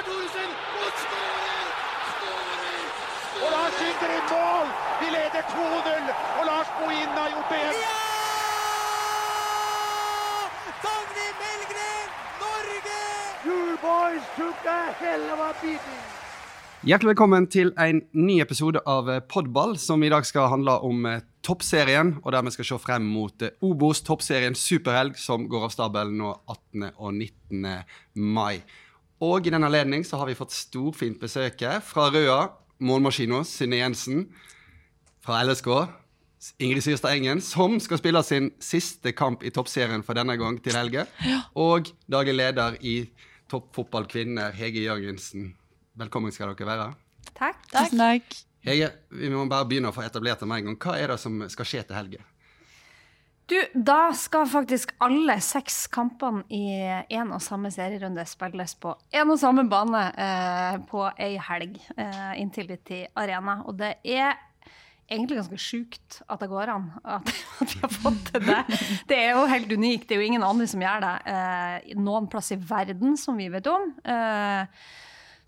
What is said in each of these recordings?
Ivar Thoresen og skårer! Skårer! Og Lars skyter inn mål! Vi leder 2-0, og Lars Bohinen har gjort det igjen. Dagny Melgren, Norge! You boys took a hell of a beating. Hjertelig velkommen til en ny episode av Podball, som i dag skal handle om eh, toppserien, og der vi skal se frem mot eh, Obos toppserien Superhelg, som går av stabelen nå 18. og 19. mai. Og i den anledning så har vi fått storfint besøk fra Røa, målmaskina Synne Jensen. Fra LSK, Ingrid Syrstad Engen, som skal spille sin siste kamp i toppserien for denne gang til helge. Og daglig leder i Toppfotball kvinner, Hege Jørgensen. Velkommen skal dere være. Takk. Tusen takk. Hege, vi må bare begynne å få etablert det med en gang. Hva er det som skal skje til helge? Du, da skal faktisk alle seks kampene i én og samme serierunde spilles på én og samme bane eh, på ei helg. Eh, Intility Arena. Og det er egentlig ganske sjukt at det går an at, at vi har fått til det. Det er jo helt unikt. Det er jo ingen andre som gjør det eh, noen plass i verden som vi vet om. Eh,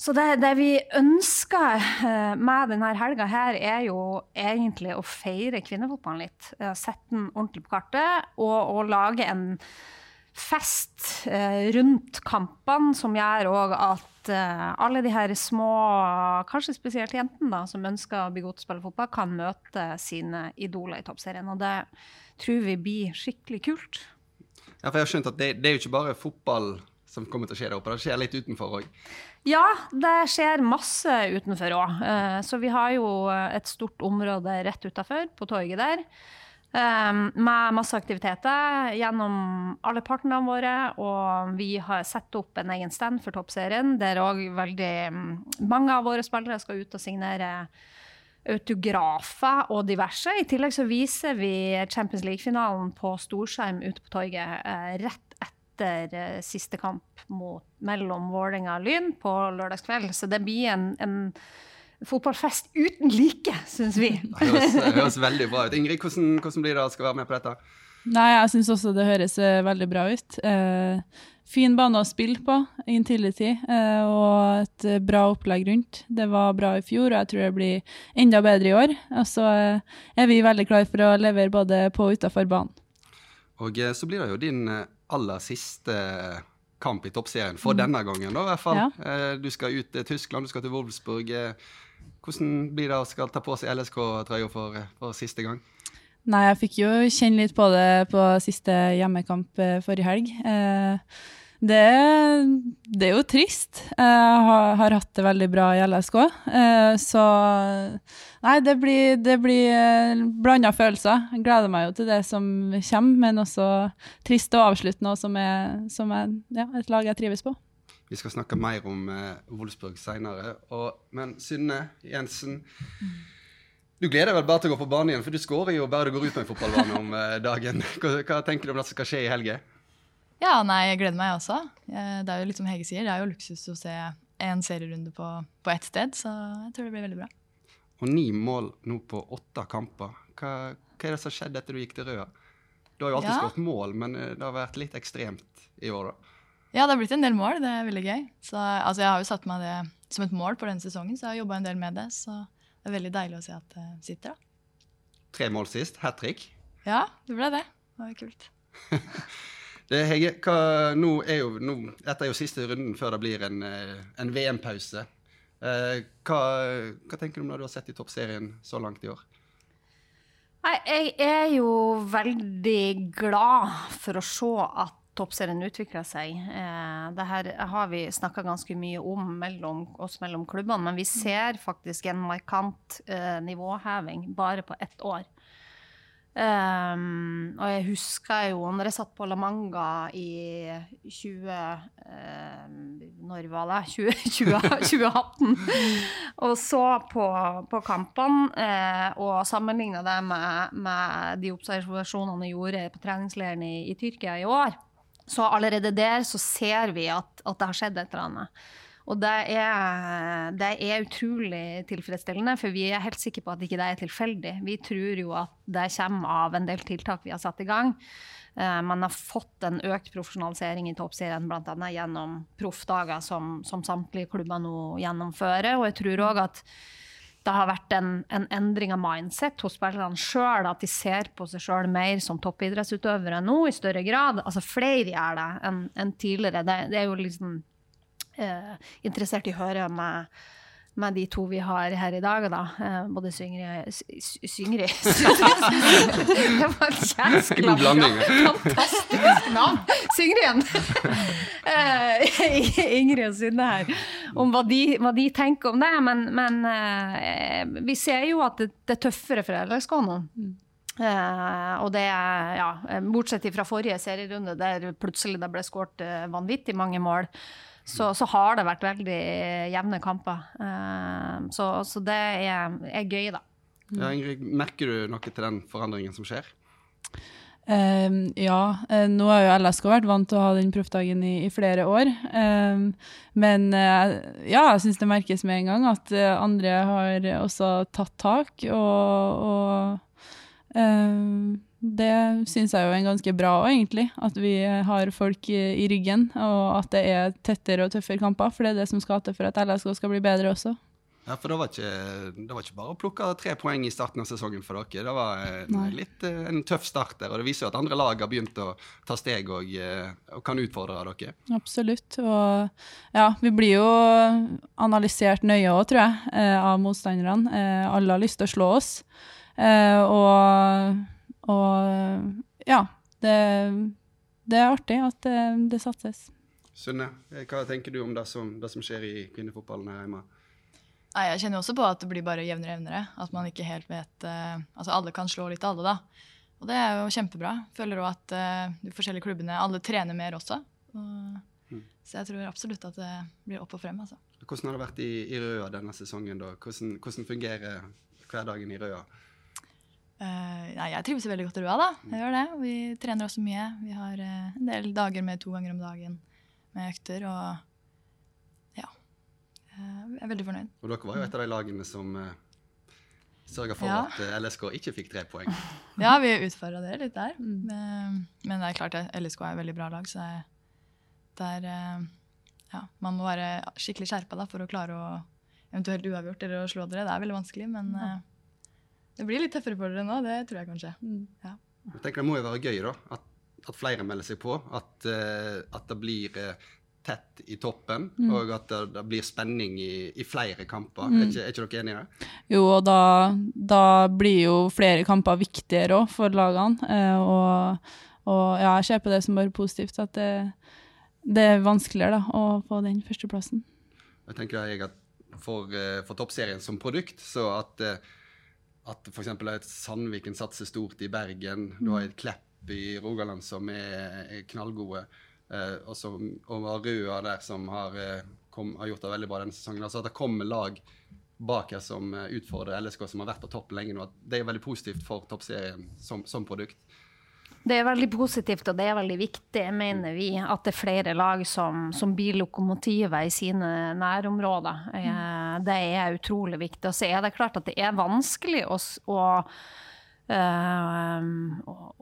så det, det vi ønsker eh, med denne helga her, er jo egentlig å feire kvinnefotballen litt. Eh, Sette den ordentlig på kartet og, og lage en fest eh, rundt kampene som gjør òg at alle de her små, kanskje spesielt jentene, da, som ønsker å bli gode til å spille fotball, kan møte sine idoler i toppserien. Og det tror vi blir skikkelig kult. Ja, for jeg har skjønt at det, det er jo ikke bare fotball som kommer til å skje der oppe, det skjer litt utenfor òg. Ja, det skjer masse utenfor òg. Så vi har jo et stort område rett utafor, på torget der. eh, Med masse aktiviteter gjennom alle partnerne våre. Og vi har satt opp en egen stand for toppserien, der òg veldig mm, mange av våre spillere skal ut og signere autografer og diverse. I tillegg så viser vi Champions League-finalen på storskjerm ute på torget rett rett etter eh, siste kamp mot, mellom Vålerenga og Lyn på lørdagskveld. Så det blir en, en fotballfest uten like, syns vi. Det høres, det høres veldig bra ut. Ingrid, hvordan, hvordan blir det å skal være med på dette? Nei, jeg syns også det høres eh, veldig bra ut. Eh, fin bane å spille på, Intility, eh, og et eh, bra opplegg rundt. Det var bra i fjor, og jeg tror det blir enda bedre i år. Og så eh, er vi veldig klare for å levere både på og utafor banen. Og eh, så blir det jo din eh, aller siste kamp i toppserien, for denne gangen da i hvert fall. Ja. Eh, Du skal ut til Tyskland, du skal til Wolfsburg. Eh, Hvordan blir det å skal ta på seg LSK-trøya for, for siste gang? Nei, jeg fikk jo kjenne litt på det på siste hjemmekamp eh, forrige helg. Eh, det, det er jo trist. Jeg har, har hatt det veldig bra i LSK. Eh, så Nei, det blir, det blir blanda følelser. Jeg gleder meg jo til det som kommer, men også trist å avslutte noe som er, som er ja, et lag jeg trives på. Vi skal snakke mer om eh, Wolfsburg seinere. Men Synne Jensen, du gleder deg vel bare til å gå på banen igjen, for du skårer jo bare du går ut på en fotballbane om eh, dagen. Hva, hva tenker du om det som skal skje i helga? Ja, nei, jeg gleder meg også. Det er jo litt som Hege sier, det er jo luksus å se en serierunde på, på ett sted, så jeg tror det blir veldig bra. Og ni mål nå på åtte kamper. Hva, hva er det som har skjedd etter du gikk til Røa? Du har jo alltid Ja. skåret mål, men eh, det har vært litt ekstremt i år, da. Ja, det har blitt en del mål, det er veldig gøy. Så altså, jeg har jo satt meg det som et mål på denne sesongen, så jeg har jobba en del med det. Så det er veldig deilig å se at det sitter, da. Tre mål sist, hat trick. Ja, det ble det. Det var kult. Det, Hege, hva, nå er jo, nå, dette er jo siste runden før det blir en, eh, en VM-pause. Eh, hva, hva tenker du om det du har sett i toppserien så langt i år? Nei, jeg er jo veldig glad for å se at toppserien utvikler seg. Eh, det her har vi snakka ganske mye om mellom oss mellom klubbene, men vi ser faktisk en markant eh, nivåheving bare på ett år. Um, og jeg husker jo når jeg satt på La Manga i 20... Uh, når var det? 20, 20, 2018. og så på, på kampene uh, og sammenligna det med, med de observasjonene jeg gjorde på treningsleiren i, i Tyrkia i år. Så allerede der så ser vi at, at det har skjedd et eller annet. Og det er, det er utrolig tilfredsstillende, for vi er helt sikre på at ikke det er tilfeldig. Vi tror jo at det kommer av en del tiltak vi har satt i gang. Eh, man har fått en økt profesjonalisering i toppserien, bl.a. gjennom proffdager som, som samtlige klubber nå gjennomfører. Og jeg tror òg at det har vært en, en endring av mindset hos spillerne sjøl. At de ser på seg sjøl mer som toppidrettsutøvere nå i større grad. Altså Flere gjør det enn en tidligere. Det, det, er jo liksom interessert i å høre med med de to vi har her i dag, da. Eh, både Syngri Syngri Det var et blanding. Fantastisk navn! Syngrien! Eh, Ingrid og Synne her. Om hva de, hva de, tenker om det. Men, men eh, vi ser jo at det, det er tøffere for nå. Uh, og det er, ja, Bortsett fra forrige serierunde, der plutselig det ble skåret vanvittig mange mål så, så, har det vært veldig jevne kamper. Uh, så, så, det er, er, gøy, da. Ja, Ingrid, merker du noe til den forandringen som skjer? Um, ja, uh, nå har jo LSK vært vant til å ha den proffdagen i, i, flere år. Um, men uh, ja, jeg syns det merkes med en gang at andre har også tatt tak og, og um, det syns jeg jo er ganske bra òg, egentlig. At vi har folk i, ryggen, og at det er tettere og tøffere kamper. For det er det som skal til for at LSK skal bli bedre også. Ja, for det var, ikke, det var ikke bare å plukke tre poeng i starten av sesongen for dere. Det var eh, litt, eh, en tøff start der, og det viser jo at andre lag har begynt å ta steg og, eh, og kan utfordre dere. Absolutt. Og ja, vi blir jo analysert nøye òg, tror jeg, av motstanderne. Alle har lyst til å slå oss. Og og ja, det, det er artig at det, det, satses. Sunne, hva tenker du om det som, det som skjer i kvinnefotballen her hjemme? Nei, jeg kjenner også på at det blir bare jevnere og jevnere. At man ikke helt vet uh, Altså alle kan slå litt alle, da. Og det er jo kjempebra. Føler òg at uh, de forskjellige klubbene alle trener mer også. Og, mm. Så jeg tror absolutt at det blir opp og frem. Altså. Hvordan har det vært i, i Røa denne sesongen? da? Hvordan, hvordan fungerer hverdagen i Røa? Uh, nei, jeg trives veldig godt i Rua, da. Jeg gjør det. Vi trener også mye. Vi har uh, en del dager med to ganger om dagen med økter. Og ja. Uh, jeg er veldig fornøyd. Og dere var jo et av de lagene som uh, sørga for ja. at LSK ikke fikk tre poeng. ja, vi utfordra det litt der. Mm. Men, men, det er klart at LSK er et veldig bra lag, så der Ja, man må være skikkelig skjerpa for å klare å eventuelt uavgjort eller å slå dere. Det er veldig vanskelig, men mm. Det blir litt tøffere for dere nå, det tror jeg kanskje. Mm. Ja. Jeg tenker Det må jo være gøy da, at, at flere melder seg på. At, uh, at det blir uh, tett i toppen, mm. og at det, det, blir spenning i, i flere kamper. Mm. Er, ikke, er, ikke, dere enig i det? Jo, og da, da blir jo flere kamper viktigere òg for lagene. Uh, og, og, ja, jeg ser på det som bare positivt. At det, det er vanskeligere da, å få den førsteplassen. Jeg tenker jeg at for, for toppserien som produkt, så at at f.eks. et Sandviken satser stort i Bergen. Du har et Klepp i Rogaland som er, knallgode. Eh, og, så, Røa der som har, eh, kom, har, gjort det veldig bra denne sesongen. Altså at det kommer lag bak her som eh, utfordrer LSK, som har vært på topp lenge nå. Det er veldig positivt for toppserien som, som produkt. Det er veldig positivt, og det er veldig viktig, mener vi, at det er flere lag som, som blir lokomotiver i sine nærområder. Eh, det er utrolig viktig. Og så er det klart at det er vanskelig å, å, øh,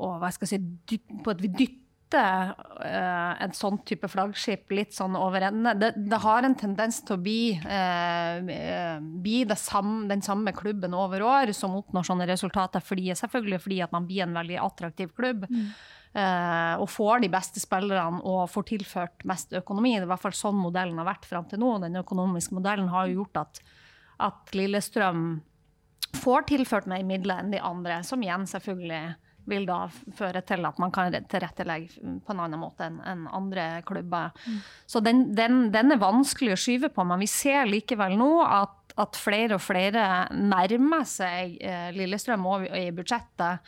å hva skal jeg si, på et dytte uh, en sånn type flaggskip litt sånn over ende. Det, det, har en tendens til å bli, uh, bli samme, den samme klubben over år som oppnår sånne resultater. Fordi, selvfølgelig fordi at man blir en veldig attraktiv klubb. Mm. Uh, og får de beste spillerne og får tilført mest økonomi. Det er i hvert fall sånn modellen har vært fram til nå. Den økonomiske modellen har jo gjort at, at Lillestrøm får tilført mer midler enn de andre, som igjen selvfølgelig vil da føre til at man kan tilrettelegge på en annen måte enn en andre klubber. Mm. Så den, den, den, er vanskelig å skyve på, men vi ser likevel nå at, at flere og flere nærmer seg eh, Lillestrøm i budsjettet.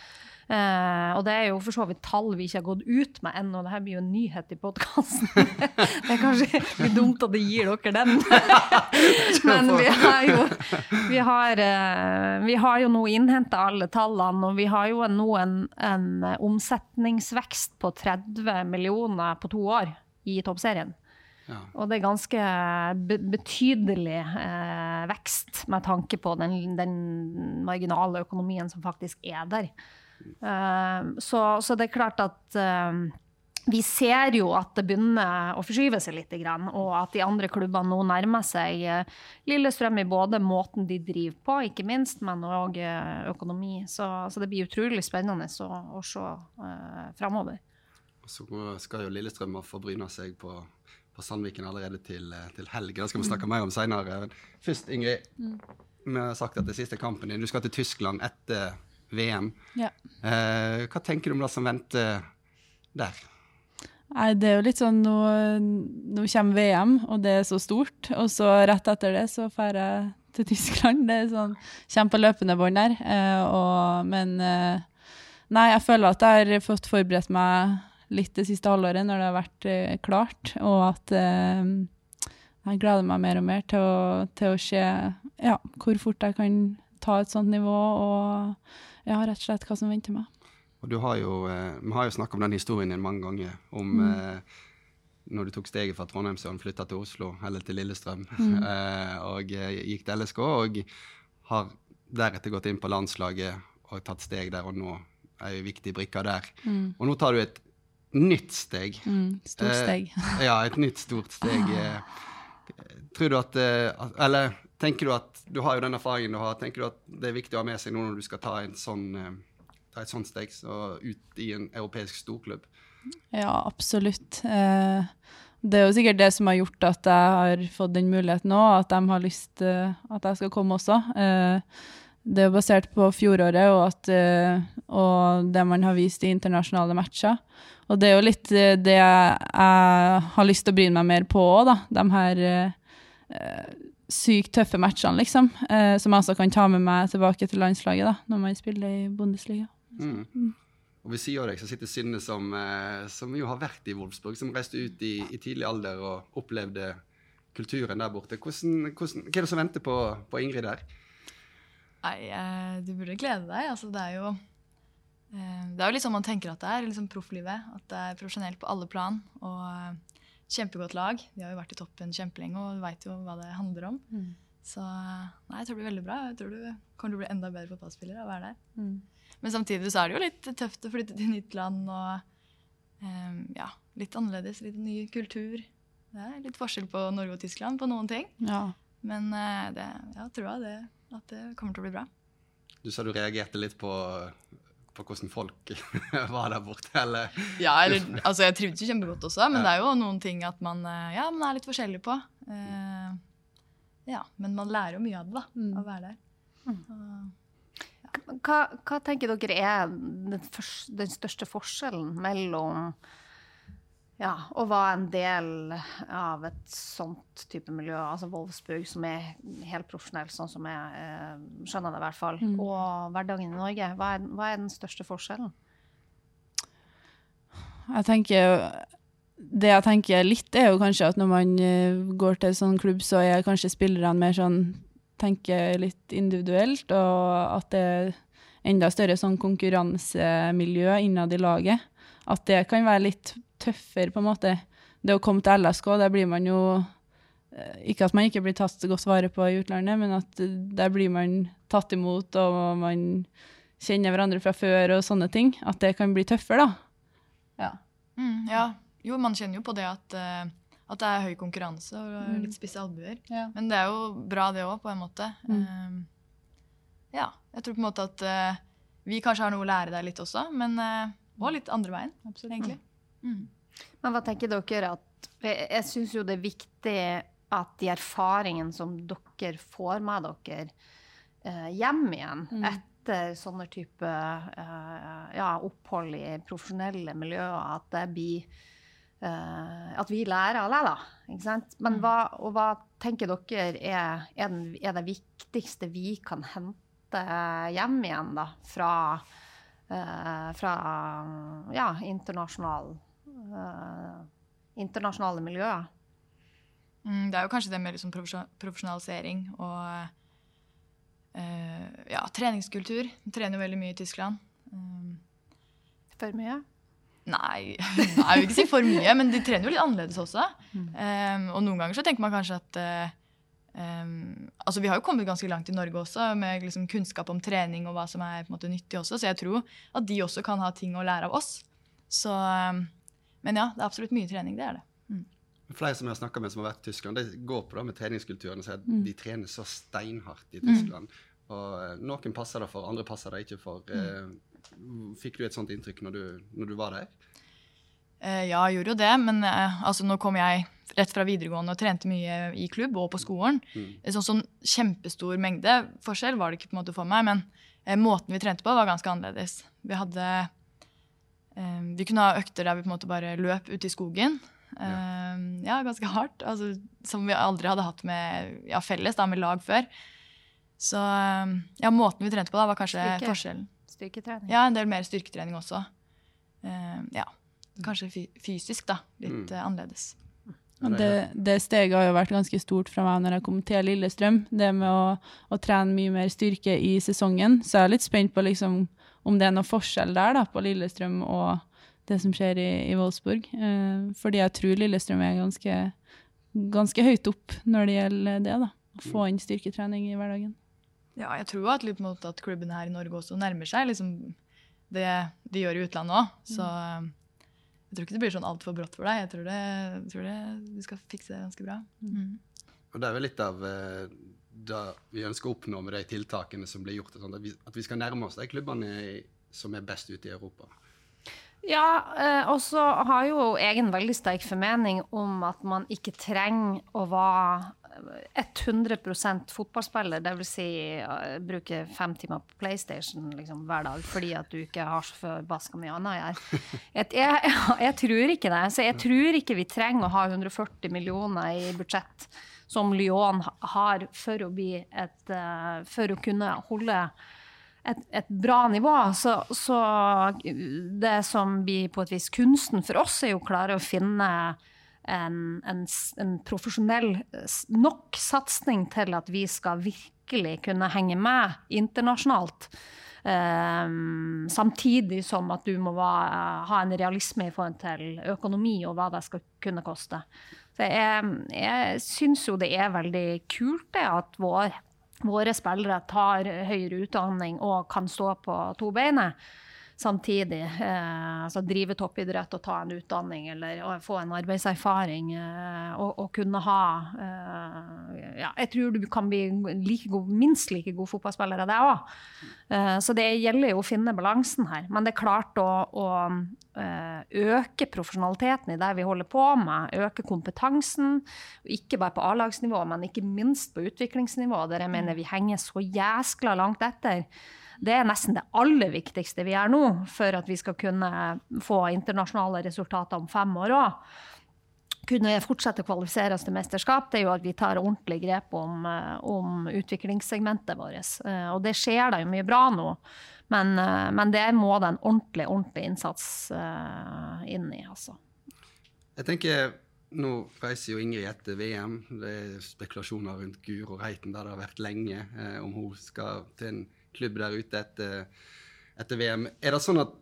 Uh, og det er jo for så vidt tall vi ikke har gått ut med ennå. Dette blir jo en nyhet i podkasten. det er kanskje litt dumt at det gir dere den. Men vi har jo, vi har, uh, vi har jo nå innhenta alle tallene, og vi har jo nå en, en, omsetningsvekst på 30 millioner på to år i toppserien. Ja. Og det er ganske betydelig eh, vekst med tanke på den, den, marginale økonomien som faktisk er der. Eh, så, så, det er klart at eh, vi ser jo at det begynner å forskyve seg litt, og at de andre klubbene nå nærmer seg eh, Lillestrøm i både måten de driver på, ikke minst, men òg økonomi. Så, så, det blir utrolig spennende å, å se uh, framover. Så skal jo Lillestrøm få bryna seg på, på, Sandviken allerede til, til helga. Det skal vi snakke mer om seinere. Først, Ingrid. Mm. Vi har sagt at det siste kampen din. Du skal til Tyskland etter VM. Ja. Eh, hva tenker du om det som venter der? Nei, det er jo litt sånn nå, nå, kommer VM, og det er så stort. Og så rett etter det så drar jeg til Tyskland. Det er sånn Kommer på løpende bånd der. Eh, og, men eh, Nei, jeg føler at jeg har fått forberedt meg litt det siste halvåret når det har vært eh, klart, og at eh, jeg gleder meg mer og mer til å, til å se ja, hvor fort jeg kan ta et sånt nivå, og ja, rett og slett hva som venter meg. Og du har jo, eh, Vi har jo snakket om den historien din mange ganger. Om mm. eh, når du tok steget fra Trondheimsøren, flytta til Oslo, eller til Lillestrøm, mm. eh, og eh, gikk til LSK. Og har deretter gått inn på landslaget og tatt steg der, og nå er jo viktig brikke der. Mm. Og nå tar du et nytt steg. Mm, stort eh, steg. ja, et nytt, stort steg. tror du at Eller tenker du at Du har jo den erfaringen du har. Tenker du at det er viktig å ha med seg nå når du skal ta en sånn ta et sånt steg så ut i en europeisk storklubb? Ja, absolutt. Eh, det er jo sikkert det som har gjort at jeg har fått den muligheten nå, at de har lyst til at jeg skal komme også. Uh, det er basert på fjoråret og, at, uh, og, det man har vist i internasjonale matcher. Og det er jo litt det jeg, har lyst til å bryne meg mer på òg, da. De her sykt tøffe matchene, liksom. som jeg også kan ta med meg tilbake til landslaget da, når man spiller i Bundesliga. Mm. mm. Og ved siden av deg så sitter Synne, som, eh, som, jo har vært i Wolfsburg, som reiste ut i, i, tidlig alder og opplevde kulturen der borte. Hvordan, hvordan, hva er det som venter på, på Ingrid der? Nei, eh, Du burde glede deg. Altså, det er jo eh, det er jo litt sånn man tenker at det er, liksom profflivet. At det er profesjonelt på alle plan. Og eh, kjempegodt lag. De har jo vært i toppen kjempelenge og veit jo hva det handler om. Mm. Så nei, jeg tror det blir veldig bra. Jeg tror du kommer til å bli enda bedre fotballspiller av å være der. Mm. Men samtidig så er det jo litt tøft å flytte til nytt land og um, ja, litt annerledes. Litt ny kultur. Det er litt forskjell på Norge og Tyskland på noen ting. Ja. Men uh, det, ja, tror jeg det, at det kommer til å bli bra. Du sa du reagerte litt på, på hvordan folk var der borte, eller? Ja, eller, altså jeg trivdes jo kjempegodt også, men ja. det er jo noen ting at man, eh, ja, man er litt forskjellig på. Uh, ja, men man lærer jo mye av det, da, mm. å være der. Mm. Hva, hva, tenker dere er den, første, den største forskjellen mellom ja, og var en del av et sånt type miljø, altså Wolfsburg, som er helt profesjonell, sånn som jeg eh, skjønner det i hvert fall, mm. og hverdagen i Norge? Hva er, hva er, den største forskjellen? Jeg tenker Det jeg tenker litt, er jo kanskje at når man eh, går til en sånn klubb, så er kanskje spillerne mer sånn tenker litt individuelt, og at det er enda større sånn konkurransemiljø innad i laget. At det kan være litt tøffere, på en måte. Det å komme til LSK, der blir man jo eh, Ikke at man ikke blir tatt godt vare på i utlandet, men at der blir man tatt imot, og man kjenner hverandre fra før og sånne ting. At det kan bli tøffere, da. Ja. Mm, ja. Jo, man kjenner jo på det at uh at det er høy konkurranse og mm. litt spisse albuer. Ja. Men det er jo bra, det òg, på en måte. Mm. Um, ja. Jeg tror på en måte at uh, vi kanskje har noe å lære deg litt også, men uh, og litt andre veien, Absolutt. egentlig. Mm. Men hva tenker dere at Jeg syns jo det er viktig at de erfaringene som dere får med dere uh, hjem igjen mm. etter sånne type ja, opphold i profesjonelle miljøer, at det blir Uh, at vi lærer av det, da. Ikke sant? Men mm. hva, og hva tenker dere er, er, den, er, det viktigste vi kan hente hjem igjen, da? Fra, uh, fra ja, internasjonal, uh, internasjonale miljøer? Mm, det er jo kanskje det med liksom profesjonalisering og ja, treningskultur. Vi trener jo veldig mye i Tyskland. Um, For mye? Nei, jeg vil ikke si for mye, men de trener jo litt annerledes også. Um, og noen ganger så tenker man kanskje at uh, um, Altså, vi har jo kommet ganske langt i Norge også, med liksom kunnskap om trening og hva som er måte nyttig også, så jeg tror at de også kan ha ting å lære av oss. Så um, Men ja, det er absolutt mye trening, det er det. Flere som jeg har snakket med som har vært i Tyskland, de går på det med treningskulturen og sier at Mm. de trener så steinhardt i Tyskland. Og eh, noen passer det for, andre passer det ikke for. Mm. Eh, fikk du et sånt inntrykk når du, når du var der? Eh, ja, jeg gjorde jo det, men altså, nå kom jeg rett fra videregående og trente mye i klubb og på skolen. Mm. En sånn, sånn kjempestor mengde forskjell var det ikke på en måte for meg, men eh, måten vi trente på, var ganske annerledes. Vi hadde eh, Vi kunne ha økter der vi på en måte bare løp ute i skogen. Um, ja, ganske hardt. Altså, som vi aldri hadde hatt med ja, felles, da, med lag før. Så eh, ja, måten vi trente på da, var kanskje Styrke. forskjellen. Styrketrening. Ja, en del mer styrketrening også. Um, ja. Kanskje fysisk, da. Litt eh, annerledes. Det, det steget har jo vært ganske stort fra meg når jeg kom til Lillestrøm. Det med å, å trene mye mer styrke i sesongen. Så jeg er litt spent på liksom, om det er noe forskjell der da, på Lillestrøm og det som skjer i, i Wolfsburg. Eh, fordi jeg tror Lillestrøm er ganske, ganske høyt opp når det gjelder det. da. Å få inn styrketrening i hverdagen. Ja, jeg tror at, litt på en måte at klubbene her i Norge også nærmer seg liksom, det de gjør i utlandet òg. Så eh, jeg tror ikke det blir sånn altfor brått for deg. Jeg tror, det, jeg tror det, du skal fikse det ganske bra. Mm. Og det er vel litt av eh, det vi ønsker å oppnå med de tiltakene som blir gjort. sånt, At vi, at vi skal nærme oss de klubbene som er best ute i Europa. Ja, eh, og så har jo Egen veldig sterk formening om at man ikke trenger å være 100% fotballspiller, dvs. Si, uh, bruke fem timer på PlayStation liksom, hver dag fordi at du ikke har så forbaska mye annet å gjøre. Jeg, jeg, jeg tror ikke det. Så jeg tror ikke vi trenger å ha 140 millioner i budsjett som Lyon har for å, et, eh, for å kunne holde et, et bra nivå. Så, så det som blir på et vis kunsten for oss, er jo å klare å finne en, en, en profesjonell nok satsing til at vi skal virkelig kunne henge med internasjonalt. Um, samtidig som at du må ha en realisme i forhold til økonomi og hva det skal kunne koste. Så jeg, jeg syns jo det er veldig kult det at vår våre spillere tar høyere utdanning og kan stå på to beiner samtidig. Eh, altså drive toppidrett og ta en utdanning eller få en arbeidserfaring eh, og, og kunne ha eh, ja, Jeg tror du kan bli like god, minst like god fotballspiller av det òg. Eh, så det gjelder jo å finne balansen her. Men det er klart å, å eh, øke profesjonaliteten i det vi holder på med. Øke kompetansen. Ikke bare på A-lagsnivå, men ikke minst på utviklingsnivå, der jeg mener vi henger så jæskla langt etter. Det er nesten det aller viktigste vi gjør nå, for at vi skal kunne få internasjonale resultater om fem år òg. Kunne fortsette å kvalifisere oss til mesterskap, det er jo at vi tar ordentlig grep om, eh, om utviklingssegmentet vårt. Eh, Og det skjer da jo mye bra nå, men, eh, men det må det en ordentlig, ordentlig innsats inn i, altså. Jeg tenker, Nå reiser jo Ingrid etter VM. Det er spekulasjoner rundt Guro Reiten der det har vært lenge, eh, om hun skal til en klubb der ute etter, etter VM. Er det sånn at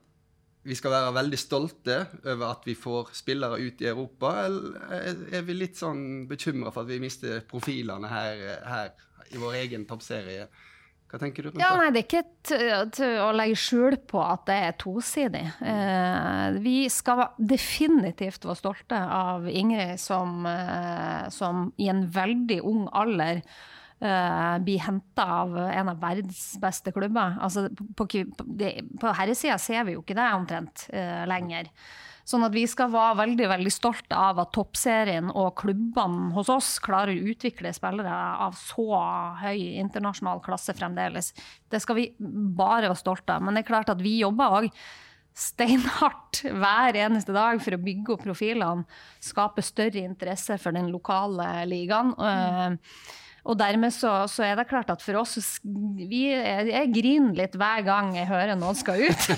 vi skal være veldig stolte over at vi får spillere ut i Europa, eller er- vi litt sånn bekymra for at vi mister profilene her, her i vår egen toppserie? Hva tenker du rundt Ja, det? nei, det er ikke til å legge skjul på at det er tosidig. Eh, vi skal definitivt være stolte av Ingrid som, eh, som i en veldig ung alder eh, blir henta av en av verdens beste klubber. Altså, på, på, på herresida ser vi jo ikke det omtrent uh, lenger. Sånn at vi skal være veldig veldig stolte av at toppserien og klubbene hos oss klarer å utvikle spillere av så høy internasjonal klasse fremdeles. Det skal vi bare være stolte av. Men det er klart at vi jobber òg steinhardt hver eneste dag for å bygge opp profilene. Skape større interesse for den lokale ligaen. Eh, Og dermed så, så er det klart at for oss vi, jeg, jeg griner litt hver gang jeg hører noen skal ut.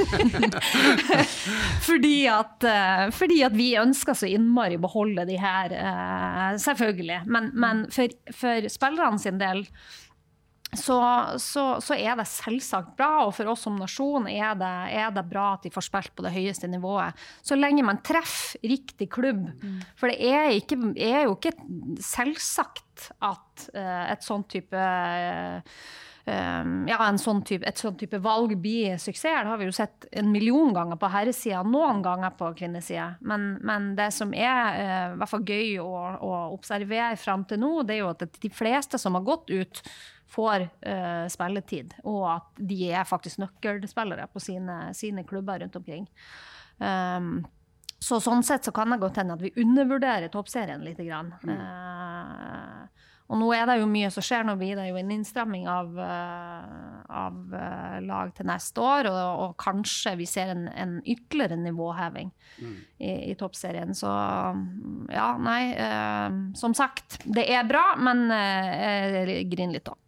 fordi, at, eh, fordi at vi ønsker så innmari å beholde de her, eh, selvfølgelig. Men, men for, for spillerne sin del så, så, så, er det selvsagt bra, og for oss som nasjon er det, er det, bra at de får spilt på det høyeste nivået. Så lenge man treffer riktig klubb. Mm. For det er, ikke, er, jo ikke selvsagt at uh, et sånn type uh, Um, ja, sånn type, et sånn type valg blir suksess. Det har vi jo sett en million ganger på herresida, noen ganger på kvinnesida. Men, men, det som er uh, gøy å, å observere fram til nå, det er jo at de fleste som har gått ut, får uh, spilletid. Og at de er faktisk nøkkelspillere på sine, sine klubber rundt omkring. Um, så sånn sett så kan det godt hende at vi undervurderer toppserien litt. Grann. Mm. Uh, og nå er det jo mye som skjer. Nå blir det jo en innstramming av, uh, av lag til neste år. Og, og kanskje vi ser en, en ytterligere nivåheving mm. i, i, toppserien. Så ja, nei. Uh, som sagt, det er bra, men jeg griner litt òg.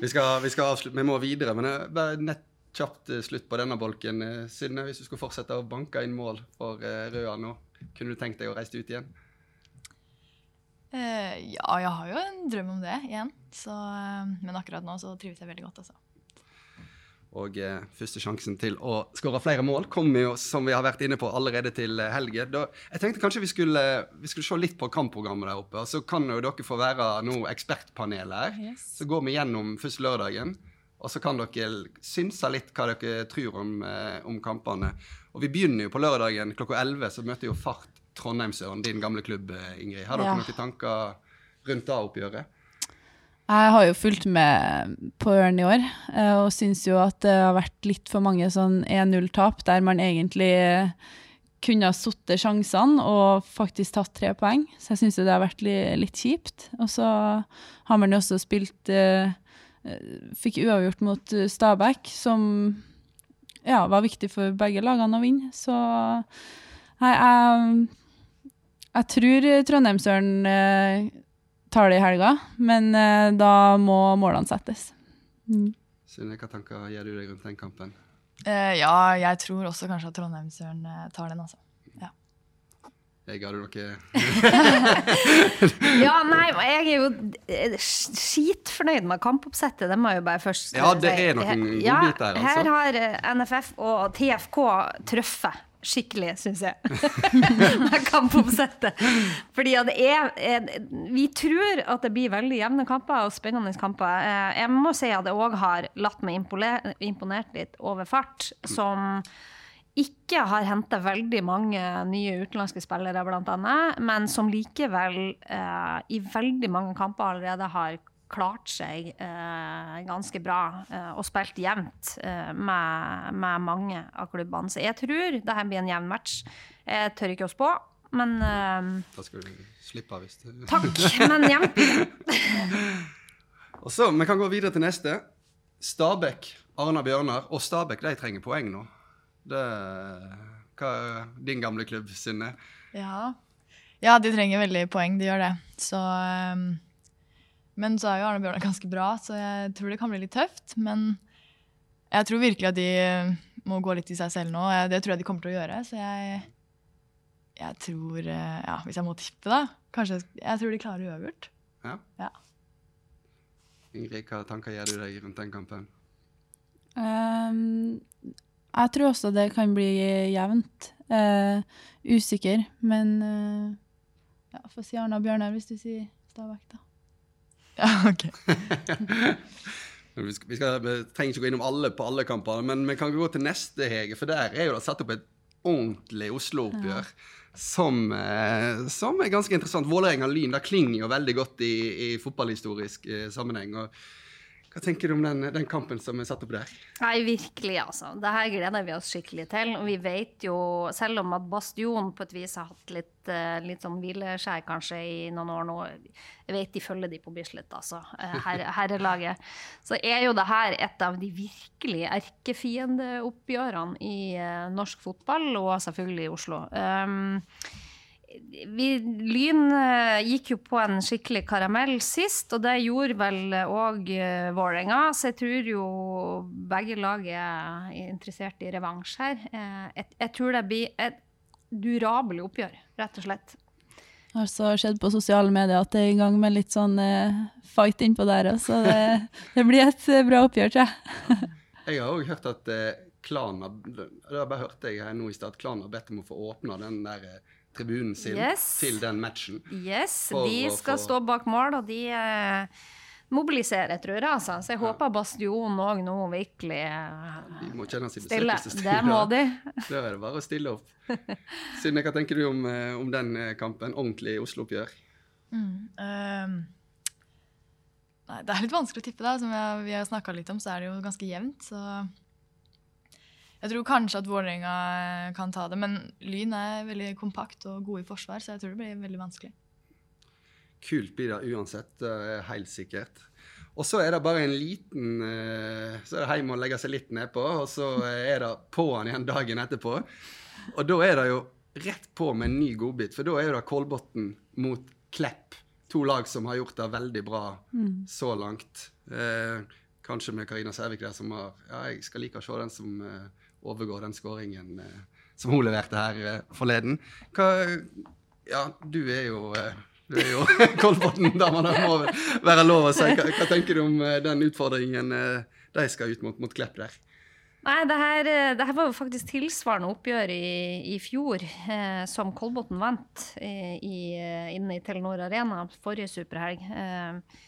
Vi, skal, vi, skal vi må videre, men bare nett kjapt slutt på denne bolken. Synne, hvis du skulle fortsette å banke inn mål for Røa nå, kunne du tenkt deg å reise ut igjen? Uh, ja, jeg har jo en drøm om det igjen. Så, men akkurat nå så trives jeg veldig godt, altså. Og eh, første sjansen til å skåre flere mål kommer jo, som vi har vært inne på, allerede til helgen. jeg tenkte kanskje vi skulle, vi skulle, se litt på kampprogrammet der oppe. og Så kan jo dere få være nå ekspertpanelet her. Yes. Så går vi gjennom først lørdagen. Og så kan dere synse litt hva dere tror om, om kampene. Og vi begynner jo på lørdagen klokka 11, så møter jo Fart Trondheimsøren, din gamle klubb, eh, Ingrid. Har dere ja. noen tanker rundt det oppgjøret? Jeg har jo fulgt med på Ørn i år, eh, og syns jo at det har vært litt for mange sånn 1-0-tap, der man egentlig kunne ha satt sjansene og faktisk tatt tre poeng. Så jeg syns det har vært litt, kjipt. Og så har man jo også spilt uh, Fikk uavgjort mot Stabæk, som ja, var viktig for begge lagene å vinne. Så nei, jeg jeg tror Trondheimsøren eh, tar det i helga, men eh, da må målene settes. Mm. Synne, hva tanker gjør du deg rundt den kampen? Eh, ja, jeg tror også kanskje at Trondheimsøren eh, tar den, altså. Ja. Jeg har du noe Ja, nei, jeg er jo eh, skitfornøyd med kampoppsettet, det må jeg jo bare først Ja, det er noen godbiter her, altså. Her har eh, NFF og TFK truffet skikkelig, syns jeg. med kampoppsettet. Fordi er, Vi tror at det blir veldig jevne kamper og spennende kamper. Eh, jeg må si at jeg òg har latt meg imponert litt over fart, som ikke har henta veldig mange nye utenlandske spillere, annet, men som likevel eh, i veldig mange kamper allerede har klart seg eh, ganske bra eh, og spilt jevnt eh, med, med, mange av klubbene. Så jeg tror det her blir en jevn match. Jeg tør ikke å spå, men eh, Da skal du slippe av, hvis du Takk, men jevnt Og så, Vi kan gå videre til neste. Stabæk, Arna Bjørnar. Og Stabæk de trenger poeng nå. Det, hva er din gamle klubb, Synne? Ja. ja, de trenger veldig poeng. De gjør det. Så um men så er jo Arne Bjørnar ganske bra, så jeg tror det kan bli litt tøft. Men jeg tror virkelig at de må gå litt i seg selv nå. Det tror jeg de kommer til å gjøre. Så jeg, jeg tror eh, Ja, hvis jeg må tippe, da Kanskje Jeg tror de klarer uavgjort. Ja. ja. Ingrid, hva tanker gjør du deg rundt den kampen? Um, jeg tror også det kan bli jevnt. Uh, usikker, men uh, ja, Få si Arna Bjørnar hvis du sier Stabæk, da. Ja, ok. vi, skal, vi, skal, vi, trenger ikke gå innom alle på alle kampene, men vi kan gå til neste, Hege. For der er jo det satt opp et ordentlig Oslo-oppgjør. Ja. Som, eh, som, er ganske interessant. Vålerenga-Lyn klinger jo veldig godt i, i fotballhistorisk eh, sammenheng. og hva tenker du om den, den, kampen som er satt opp der? Nei, Virkelig, altså. Det her gleder vi oss skikkelig til. Og vi vet jo, selv om at Bastion på et vis har hatt litt, eh, litt sånn hvileskjær kanskje i noen år nå Jeg vet de følger de på Bislett, altså. Eh, her, herrelaget. Så er jo det her et av de virkelig erkefiendeoppgjørene i uh, norsk fotball, og selvfølgelig i Oslo. Um, vi, Lyn uh, gikk jo på en skikkelig karamell sist, og det gjorde vel òg uh, Vålerenga. Så jeg tror jo begge lag er interessert i revansj her. Jeg, jeg, tror det blir et durabelig oppgjør, rett og slett. Har skjedd sett på sosiale medier at det er i gang med litt sånn eh, fight innpå der òg, så det, det blir et eh, bra oppgjør, tror jeg. Jeg har òg hørt at eh, Klan har Det bare hørt jeg her nå i stad, at Klan har bedt om å få åpna den der eh, tribunen sin Yes. til den matchen. Yes, de skal få- stå bak mål, og de eh, mobiliserer, tror jeg. Altså. Så jeg håper Bastion òg nå virkelig eh, De må kjenne sin besøkelsestid. Det må de. Da er det bare å stille opp. Synne, hva tenker du om, eh, om den eh, kampen? Ordentlig Oslo-oppgjør? Mm. um nei, det er litt vanskelig å tippe, da. Som vi har snakka litt om, så er det jo ganske jevnt. Så jeg tror kanskje at Vålerenga eh, kan ta det. Men Lyn er veldig kompakt og gode i forsvar, så jeg tror det blir veldig vanskelig. Kult blir det uansett, er helt sikkert. Og så er det bare en liten eh, Så er det hjem og legge seg litt nedpå, og så er det på'n igjen dagen etterpå. Og da er det jo rett på med en ny godbit, for da er det Kolbotn mot Klepp. To lag som har gjort det veldig bra så langt. Eh, kanskje med Karina Sævik der som har Ja, jeg skal like å se den som eh, overgår den skåringen eh, som hun leverte her eh, forleden. Hva Ja, du er jo eh, du er jo Kolbotn-dama, det må være lov å si. Hva, hva tenker du om den utfordringen de skal ut mot, mot Klepp der? Nei, det her, det her var jo faktisk tilsvarende oppgjør i, i fjor, eh, som Kolbotn vant eh, i, inne i Telenor Arena forrige superhelg. Eh,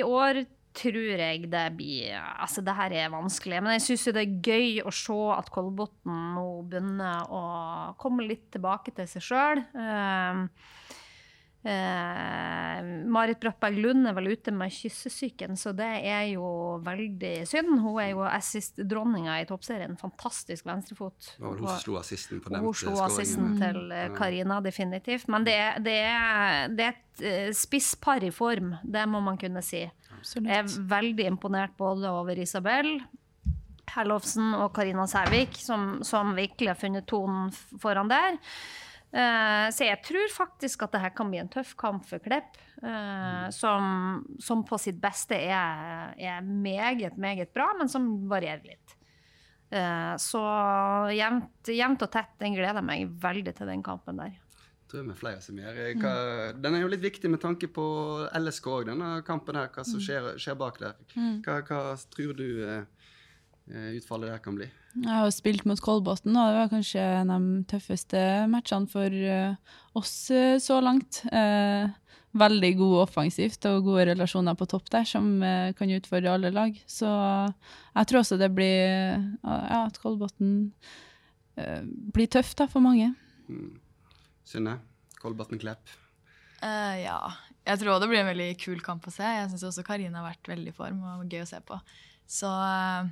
I år tror jeg det blir Altså, det her er vanskelig, men jeg syns det er gøy å se at Kolbotn nå begynner å komme litt tilbake til seg sjøl. Eh, Marit Brattberg Lund er vel ute med kyssesyken, så det er jo veldig synd. Hun er jo assist-dronninga i toppserien. Fantastisk venstrefot. Det hun slo assisten på Og hun slo assisten til eh, Karina, definitivt. Men det, det, er, det er et eh, spisspar i form, det må man kunne si. Jeg er veldig imponert både over Isabel Herlovsen og Karina Sævik, som, som virkelig har funnet tonen foran der. Uh, så jeg tror faktisk at det her kan bli en tøff kamp for Klepp, eh, som, som på sitt beste er, er meget, meget bra, men som varierer litt. Uh, så jevnt, jevnt og tett, den gleder meg veldig til den kampen der. Tror jeg med flere som gjør. Eh, Hva, Den er jo litt viktig med tanke på LSK òg, denne kampen her. Hva som skjer, skjer bak der. Hva, hva tror du eh, eh, utfallet der kan bli? Jeg har jo spilt mot Kolbotn, og det var kanskje en av de tøffeste matchene for eh, oss eh, så langt. Eh, veldig god offensivt og gode relasjoner på topp der, som eh, kan utfordre alle lag. Så jeg tror også det blir eh, ja, at Kolbotn eh, blir tøft da, for mange. Synne? Kolbotn Klepp? Uh, ja. Jeg tror det blir en veldig kul kamp å se. Jeg syns også Karine har vært veldig i form og gøy å se på. Så uh,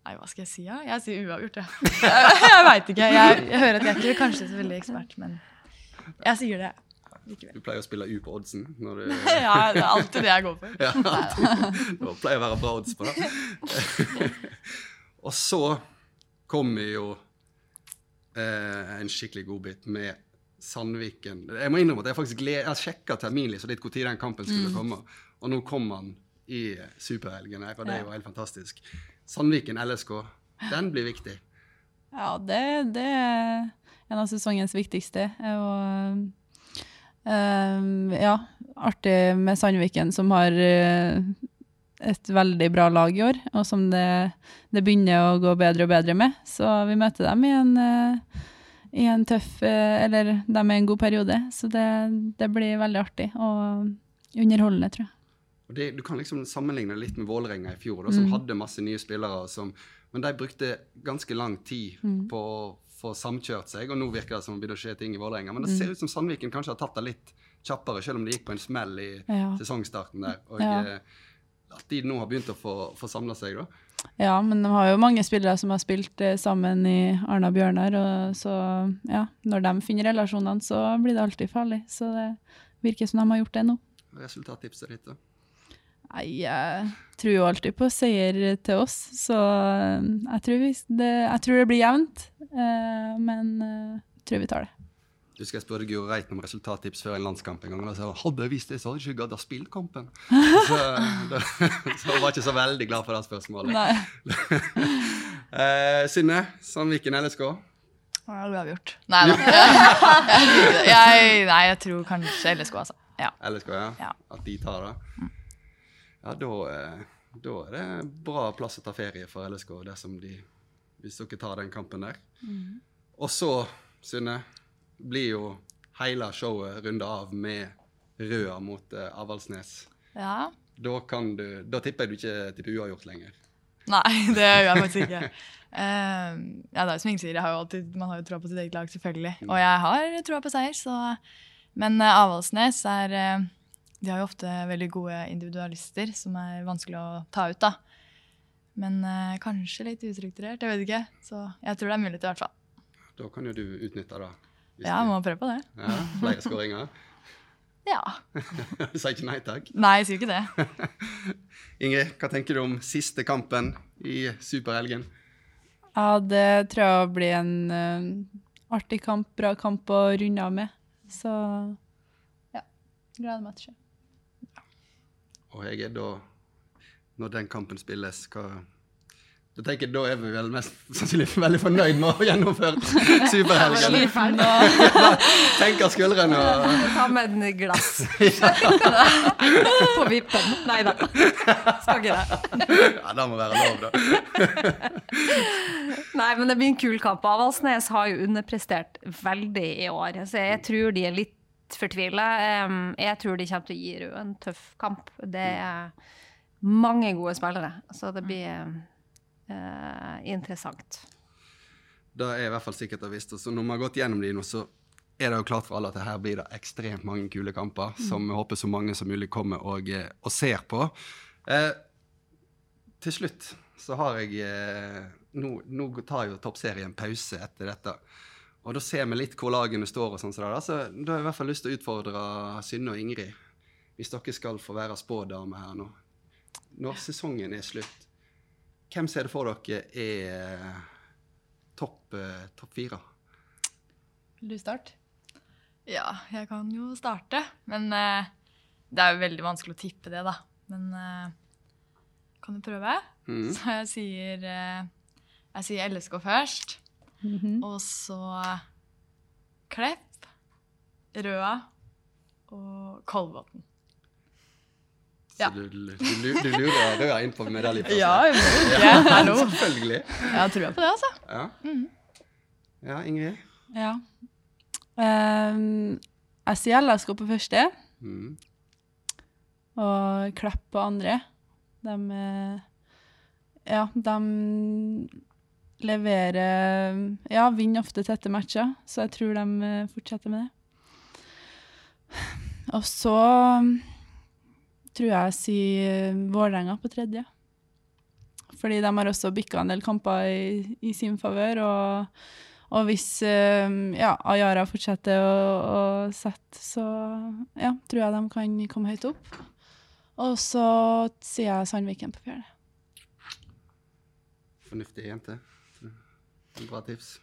Nei, hva skal jeg si? Ja? Jeg sier uavgjort, jeg. jeg veit ikke. Jeg, jeg hører at jeg ikke er kanskje så veldig ekspert, men jeg sier det likevel. Du pleier å spille U på oddsen når du Ja, det er alltid det jeg går for. Ja. Det pleier å være bra odds på det. Og så kommer jo eh, en skikkelig godbit med Sandviken. Jeg må innrømme at jeg faktisk gled, jeg sjekka terminlista litt når den kampen skulle komme, og nå kom han i superhelgen her, og det jo helt fantastisk. Sandviken LSK, den blir viktig. Ja, det, det er en av sesongens viktigste. Og eh, ja, artig med Sandviken, som har eh, et veldig bra lag i år, og som det, det begynner å gå bedre og bedre med. Så vi møter dem i en, eh, i en tøff eh, Eller de er i en god periode. Så det, det blir veldig artig og underholdende, tror jeg. Det, du kan liksom sammenligne litt med Vålerenga i fjor, da, som Mm. hadde masse nye spillere. Som, men de brukte ganske lang tid Mm. på å få samkjørt seg, og nå virker det som det begynner å skje ting i Vålerenga. Men Mm. det ser ut som Sandviken kanskje har tatt det litt kjappere, selv om det gikk på en smell i Ja. sesongstarten der. Og Ja. At de nå har begynt å få, få samla seg, da. Ja, men de har jo mange spillere som har spilt eh, sammen i Arna Bjørnar, og så ja, når de finner relasjonene, så blir det alltid farlig. Så det virker som de har gjort det nå. Resultattipset ditt, da. Nei, jeg tror jo alltid på seier til oss, så eh, jeg tror, vi, det, jeg tror det blir jevnt, eh, men jeg tror vi tar det. Du skal jeg spørre Guro Reiten om resultattips før en landskamp en gang. Og så hadde jeg visst det, så hadde jeg ikke gadd å spille kampen. Så, da, så hun var ikke så veldig glad for det spørsmålet. Nei. Eh, Synne, Sandviken LSK. Ja, Uavgjort. Nei da. Jeg, nei, jeg tror kanskje LSK, altså. Ja. LSK, ja. Ja. At de tar det. Ja, da, eh, da er det bra plass å ta ferie for LSK dersom de, hvis dere tar den kampen der. Og så, Synne, blir jo hele showet runda av med Røa mot eh, Avaldsnes. ja. Da, kan du, da tipper jeg du ikke tipper uavgjort lenger. Nei, det gjør jeg faktisk ikke. uh, ja, det er som Inge sier, har alltid, man har jo troa på sitt eget lag, selvfølgelig. Og jeg har troa på seier, så Men uh, Avaldsnes er uh, De har jo ofte veldig gode individualister som er vanskelig å ta ut, da. Men uh, kanskje litt ustrukturert, jeg vet ikke. Så jeg tror det er mulighet i hvert fall. Da kan jo du utnytte det. Ja, jeg må prøve på det. ja, flere skåringer. Ja. Du sier ikke nei takk. Nei, jeg sier ikke det. Ingrid, hva tenker du om siste kampen i superhelgen? Ja, det tror jeg blir en uh, artig kamp, bra kamp å runde av med. Så ja, gleder meg til å se. Og jeg er da Når den kampen spilles, hva Da tenker jeg, da er vi vel mest sannsynlig veldig fornøyd med å ha gjennomført superhelgen. Tenker skuldrene og Ta med en glass på vippen. Nei da, skal ikke det. Ja, det må være lov, da. Nei, men det blir en kul kamp. Avaldsnes har jo underprestert veldig i år. Så jeg tror de er litt fortvila. Jeg tror de kommer til å gi Rød en tøff kamp. Det er mange gode spillere, så det blir interessant. Det er i hvert fall sikkert og visst. Så når vi har gått gjennom de nå, så er det jo klart for alle at her blir det ekstremt mange kule kamper, som vi håper så mange som mulig kommer og, eh, og ser på. Eh, til slutt så har jeg eh, nå, nå tar jo toppserien pause etter dette. Og da ser vi litt hvor lagene står og sånn. Så da har jeg i hvert fall lyst til å utfordre Synne og Ingrid. Hvis dere skal få være spådame her nå. Når sesongen er slutt, hvem ser det for dere er topp eh, topp fire? Vil du starte? Ja, jeg kan jo starte. Men uh, det er jo veldig vanskelig å tippe det, da. Men uh, kan du prøve? Mm. Så jeg sier uh, Jeg sier LSK først. Mhm. Og så Klepp, Røa og Kolbotn. Så Ja. du, du, du, du lurer deg inn på medaljeplassen? Ja. Ja, Hallo. selvfølgelig. Jeg har trua på det, altså. Ja. ja, Ingrid? Ja. Ehm, jeg sier LSK på første, Mm. og klapp på andre. De eh, Ja, de leverer Ja, vinner ofte tette matcher, så jeg tror de eh, fortsetter med det. Og så tror jeg sier Vålerenga på tredje. Fordi de har også bikka en del kamper i, i sin favør. Og, og hvis eh, ja, Ayara fortsetter å, å sette, så ja, tror jeg de kan komme høyt opp. Og så sier jeg Sandviken på fjerde. Fornuftig jente. Bra tips.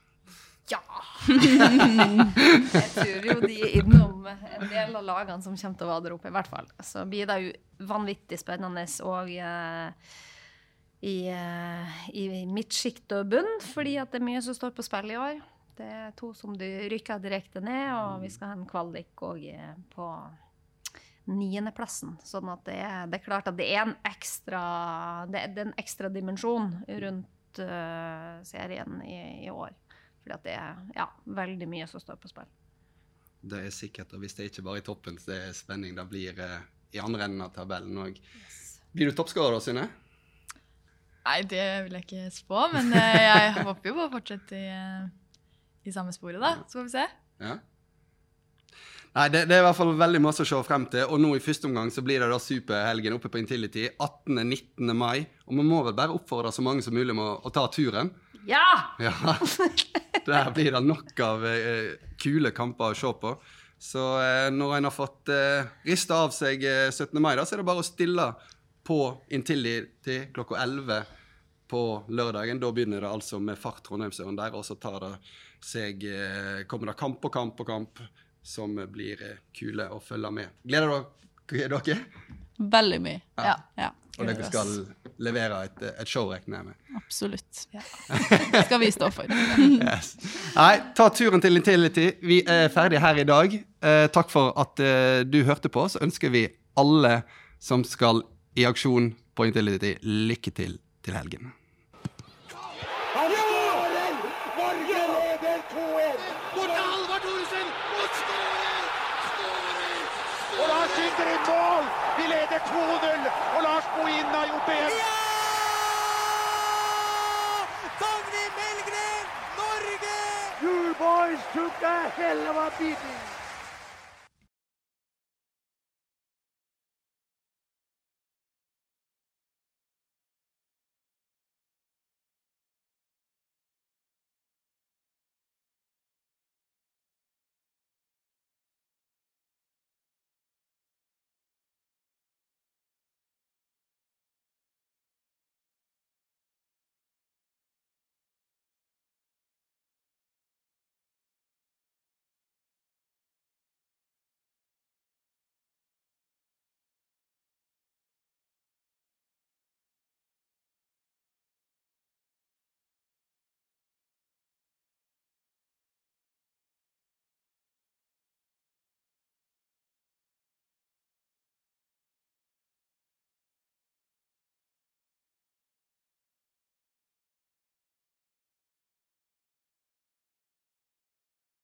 Ja! jeg tror jo de er innom en del av lagene som kommer til å være der oppe, i hvert fall. Så blir det jo vanvittig spennende òg uh, i, uh, i midtsjikt og bunn, fordi at det er mye som står på spill i år. Det er to som rykker direkte ned, og vi skal ha en kvalik òg på niendeplassen. Sånn at det er, det er klart at det er en ekstra, det er en ekstra dimensjon rundt uh, serien i, i år. Fordi at det er ja, veldig mye som står på spill. Det er sikkert, og hvis det ikke bare er i toppen, så det er spenning. Det blir eh, i andre enden av tabellen òg. Blir du toppskårer da, Synne? Nei, det vil jeg ikke spå, men eh, jeg håper jo på å fortsette i, eh, i samme sporet, da. Så får vi se. Ja. Nei, det, det er i hvert fall veldig masse å se frem til. Og nå i første omgang så blir det da superhelgen oppe på Intility 18.-19. mai. Og vi må vel bare oppfordre så mange som mulig med å, å ta turen. Ja! Ja. Der blir det nok av eh, kule kamper å se på. Så eh, når en har fått eh, rista av seg eh, 17. mai, da, så er det bare å stille på Intility klokka 11 på lørdagen. Da begynner det altså med fart Trondheimsøren der, og så tar det seg, eh, kommer det kamp på kamp på kamp som blir eh, kule å følge med. Gleder dere dere? Veldig mye. Ja. Ja. Og dere skal levere et, et show, regner jeg med. Absolutt. Ja. Det skal vi stå for. Yes. Nei, ta turen til Intility. Vi er ferdige her i dag. Eh, takk for at eh, du hørte på. Så ønsker vi alle som skal i aksjon på Intility, lykke til til helgen. Han skårer! Norge leder 2-1! Bort til Halvard Thoresen og skårer! Skårer! Og Lars skyter i mål! Leder 2-0, og Lars Bohinen har gjort det igjen. Ja! Dagny Melgren, Norge! You boys took a hell of a beating.